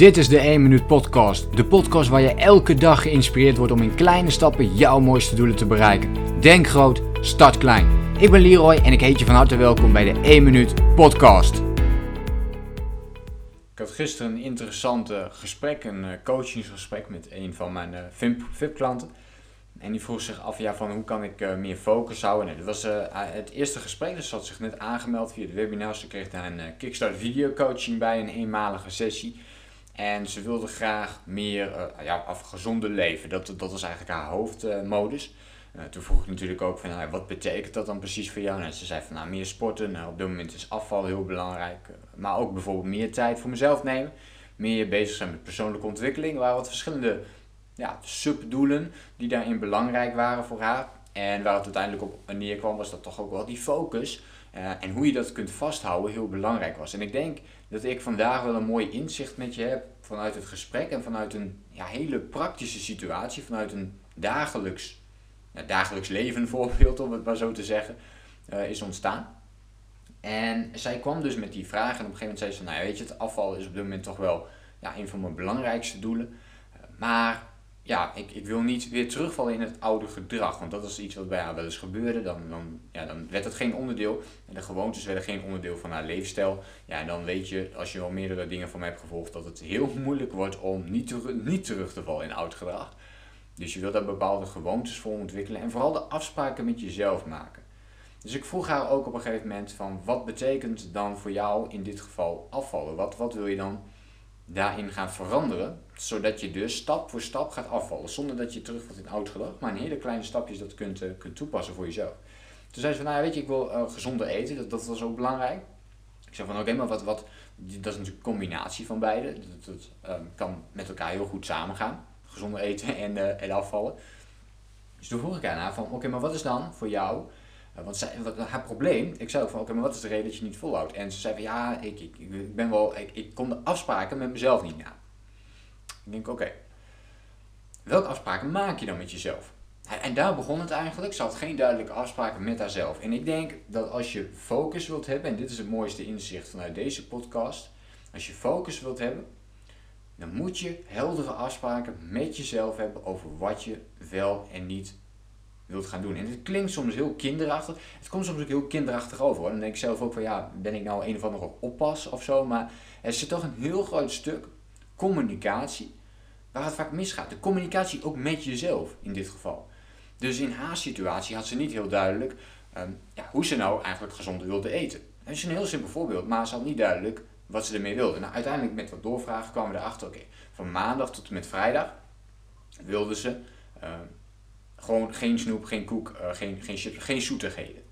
Dit is de 1 Minuut Podcast. De podcast waar je elke dag geïnspireerd wordt om in kleine stappen jouw mooiste doelen te bereiken. Denk groot, start klein. Ik ben Leroy en ik heet je van harte welkom bij de 1 Minuut Podcast. Ik had gisteren een interessant gesprek, een eh, coachingsgesprek met een van mijn eh, VIP-klanten. En die vroeg zich af, ja, van hoe kan ik uh, meer focus houden? Nee, dat was het eerste gesprek, dus ze had zich net aangemeld via de webinar. Ze kreeg daar een Kickstart video coaching bij, een eenmalige sessie. En ze wilde graag meer uh, ja, af gezonde leven. Dat, dat was eigenlijk haar hoofdmodus. Uh, toen vroeg ik natuurlijk ook van nou, wat betekent dat dan precies voor jou? En ze zei van nou, meer sporten. Nou, op dit moment is afval heel belangrijk. maar ook bijvoorbeeld meer tijd voor mezelf nemen. Meer bezig zijn met persoonlijke ontwikkeling. Er waren wat verschillende ja, subdoelen die daarin belangrijk waren voor haar. En waar het uiteindelijk op neerkwam was dat toch ook wel die focus. Uh, en hoe je dat kunt vasthouden heel belangrijk was. En ik denk dat ik vandaag wel een mooi inzicht met je heb vanuit het gesprek en vanuit een ja, hele praktische situatie, vanuit een dagelijks, ja, dagelijks leven voorbeeld, om het maar zo te zeggen, uh, is ontstaan. En zij kwam dus met die vraag en op een gegeven moment zei ze, nou ja, weet je, het afval is op dit moment toch wel ja, een van mijn belangrijkste doelen. Uh, maar ja, ik, ik wil niet weer terugvallen in het oude gedrag. Want dat is iets wat bij haar wel eens gebeurde. Dan, dan, ja, dan werd het geen onderdeel. En de gewoontes werden geen onderdeel van haar leefstijl. Ja, en dan weet je, als je al meerdere dingen van mij hebt gevolgd, dat het heel moeilijk wordt om niet, te, niet terug te vallen in oud gedrag. Dus je wilt daar bepaalde gewoontes voor ontwikkelen. En vooral de afspraken met jezelf maken. Dus ik vroeg haar ook op een gegeven moment van wat betekent dan voor jou in dit geval afvallen? Wat, wat wil je dan daarin gaan veranderen, zodat je dus stap voor stap gaat afvallen, zonder dat je terugvalt in oud gedrag, maar in hele kleine stapjes dat kunt, uh, kunt toepassen voor jezelf. Toen zei ze van, nou ja, weet je, ik wil uh, gezonder eten, dat, dat was ook belangrijk. Ik zei van, oké, maar wat, wat, dat is natuurlijk een combinatie van beide, dat, um, kan met elkaar heel goed samengaan, gezonder eten en, uh, en afvallen. Dus toen vroeg ik haar van, oké, maar wat is dan voor jou want zij, haar probleem, ik zei ook van oké, maar wat is de reden dat je niet volhoudt? En ze zei van ja, ik, ik, ik ben wel, ik, ik kom de afspraken met mezelf niet na. Ik denk oké, welke afspraken maak je dan met jezelf? En daar begon het eigenlijk. Ze had geen duidelijke afspraken met haarzelf. En ik denk dat als je focus wilt hebben, en dit is het mooiste inzicht vanuit deze podcast. Als je focus wilt hebben, dan moet je heldere afspraken met jezelf hebben over wat je wel en niet wilt gaan doen. En het klinkt soms heel kinderachtig. Het komt soms ook heel kinderachtig over. Dan denk ik zelf ook van ja, ben ik nou een of andere oppas of zo. Maar er zit toch een heel groot stuk communicatie waar het vaak misgaat. De communicatie ook met jezelf in dit geval. Dus in haar situatie had ze niet heel duidelijk um, ja, hoe ze nou eigenlijk gezond wilde eten. Dat is een heel simpel voorbeeld, maar ze had niet duidelijk wat ze ermee wilde. Nou, uiteindelijk met wat doorvragen kwamen we erachter, oké, van maandag tot en met vrijdag wilde ze um, gewoon geen snoep, geen koek, uh, geen, geen chips, geen zoetigheden.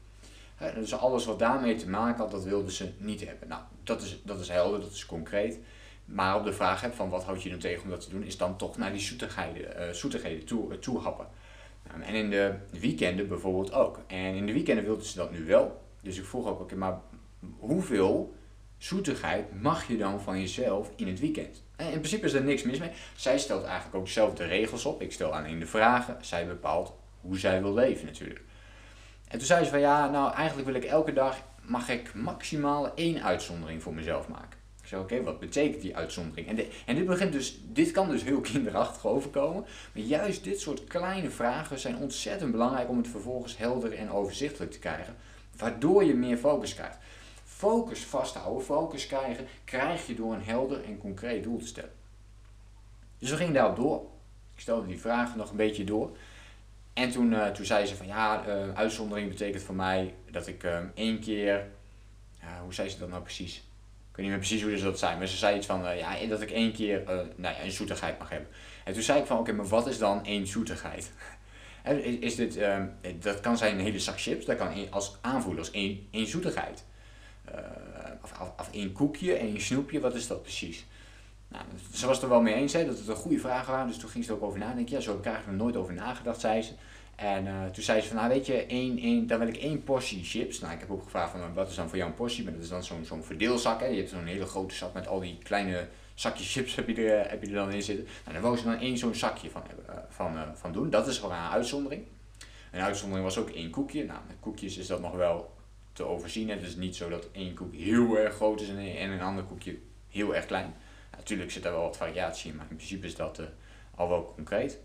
Dus alles wat daarmee te maken had, dat wilden ze niet hebben. Nou, dat is, dat is helder, dat is concreet. Maar op de vraag van wat houd je dan tegen om dat te doen, is dan toch naar die zoetigheden, uh, zoetigheden toe, uh, toe happen. Um, en in de weekenden bijvoorbeeld ook. En in de weekenden wilden ze dat nu wel. Dus ik vroeg ook, oké, maar hoeveel zoetigheid mag je dan van jezelf in het weekend? En in principe is er niks mis mee. Zij stelt eigenlijk ook zelf de regels op. Ik stel alleen de vragen. Zij bepaalt hoe zij wil leven natuurlijk. En toen zei ze van ja, nou eigenlijk wil ik elke dag, mag ik maximaal één uitzondering voor mezelf maken. Ik zei oké, wat betekent die uitzondering? En, en dit, begint dus, dit kan dus heel kinderachtig overkomen. Maar juist dit soort kleine vragen zijn ontzettend belangrijk om het vervolgens helder en overzichtelijk te krijgen. Waardoor je meer focus krijgt. Focus vasthouden, focus krijgen, krijg je door een helder en concreet doel te stellen. Dus we gingen daarop door. Ik stelde die vragen nog een beetje door. En toen, uh, toen zei ze van ja, uh, uitzondering betekent voor mij dat ik uh, één keer, hoe zei ze dat nou precies? Ik weet niet meer precies hoe ze dat zei, maar ze zei iets van ja, dat ik één keer nou ja, een zoetigheid mag hebben. En toen zei ik van oké, maar wat is dan één zoetigheid? is dit, dat kan zijn een hele zak chips, dat kan als aanvoelen als één, één zoetigheid. Of, of, of één koekje, één snoepje, wat is dat precies? Nou, ze was er wel mee eens hè, dat het een goede vragen waren, dus toen ging ze er ook over nadenken. Ja, zo heb ik eigenlijk nooit over nagedacht, zei ze. En uh, toen zei ze van, nou weet je, één, één, dan wil ik één portie chips. Nou, ik heb ook gevraagd van, wat is dan voor jou een portie? Maar dat is dan zo'n zo'n verdeelzak. Je hebt zo'n hele grote zak met al die kleine zakjes chips heb je er, heb je er dan in zitten. Nou, daar wou ze dan één zo'n zakje van, van, van doen. Dat is gewoon een uitzondering. Een uitzondering was ook één koekje. Nou, met koekjes is dat nog wel te overzien. Het is niet zo dat één koek heel erg groot is en een, en een ander koekje heel erg klein. natuurlijk zit er wel wat variatie in, maar in principe is dat al wel concreet.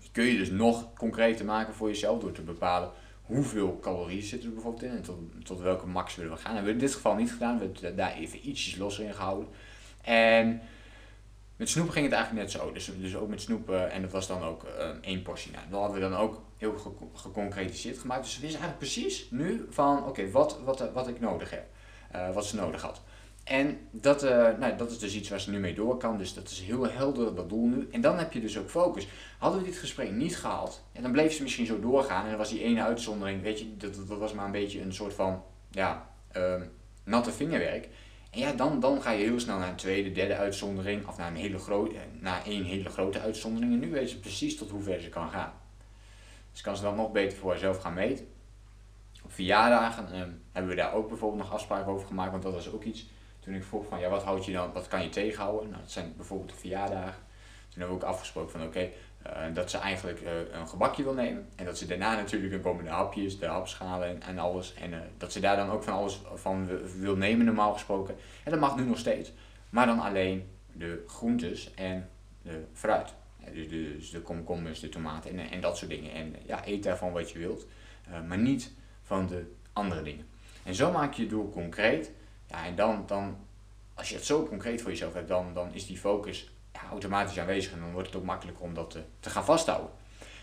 Die kun je dus nog concreter maken voor jezelf door te bepalen hoeveel calorieën zitten er bijvoorbeeld in en tot, tot welke max willen we gaan. Dat hebben we in dit geval niet gedaan, we hebben daar even ietsjes losser in gehouden. En met snoep ging het eigenlijk net zo. Dus, dus ook met snoep, en dat was dan ook uh, één portie. Nou, dat hadden we dan ook heel geconcretiseerd gemaakt. Dus we wisten eigenlijk precies nu van, oké, wat, wat, wat ik nodig heb. Uh, wat ze nodig had. En dat, nou, dat is dus iets waar ze nu mee door kan. Dus dat is heel helder, dat doel nu. En dan heb je dus ook focus. Hadden we dit gesprek niet gehad, en dan bleef ze misschien zo doorgaan. En dan was die ene uitzondering, weet je, dat, dat was maar een beetje een soort van, ja, uh, natte vingerwerk. En ja, dan, dan ga je heel snel naar een tweede, derde uitzondering. Of naar een hele grote, naar één hele grote uitzondering. En nu weet ze precies tot hoe ver ze kan gaan. Dus kan ze dan nog beter voor haarzelf gaan meten. Op verjaardagen uh, hebben we daar ook bijvoorbeeld nog afspraken over gemaakt. Want dat was ook iets toen ik vroeg van ja, wat houd je dan, wat kan je tegenhouden? Nou, dat zijn bijvoorbeeld de verjaardagen. Toen hebben ook afgesproken van oké, uh, dat ze eigenlijk uh, een gebakje wil nemen. En dat ze daarna natuurlijk, dan komen de hapjes, de hapschalen en, alles. En uh, dat ze daar dan ook van alles van wil nemen normaal gesproken. En dat mag nu nog steeds. Maar dan alleen de groentes en de fruit. Dus de, dus de komkommers, de tomaten en, en dat soort dingen. En ja, eet daarvan wat je wilt. maar niet van de andere dingen. En zo maak je het doel concreet. Ja, en dan, dan, als je het zo concreet voor jezelf hebt, dan, dan is die focus automatisch aanwezig en dan wordt het ook makkelijker om dat te, gaan vasthouden.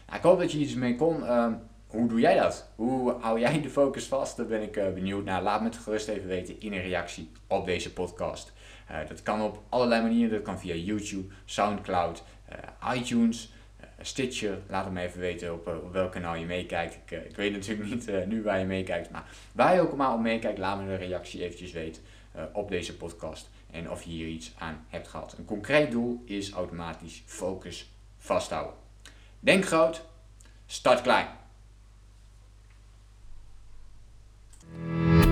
Nou, ik hoop dat je iets mee kon. Uh, hoe doe jij dat? Hoe hou jij de focus vast? Daar ben ik uh, benieuwd naar. Laat me het gerust even weten in een reactie op deze podcast. Uh, dat kan op allerlei manieren. Dat kan via YouTube, Soundcloud, uh, iTunes, Stitcher. Laat me even weten op, op welk kanaal je meekijkt. Ik, ik weet natuurlijk niet nu waar je meekijkt. Maar waar je ook maar op meekijkt, laat me een reactie eventjes weten op deze podcast en of je hier iets aan hebt gehad. Een concreet doel is automatisch focus vasthouden. Denk groot, start klein.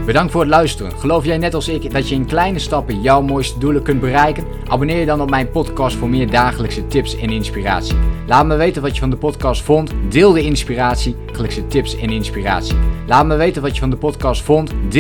Bedankt voor het luisteren. Geloof jij net als ik dat je in kleine stappen jouw mooiste doelen kunt bereiken? Abonneer je dan op mijn podcast voor meer dagelijkse tips en inspiratie. Laat me weten wat je van de podcast vond. Deel de inspiratie, dagelijkse tips en inspiratie. Laat me weten wat je van de podcast vond. Deel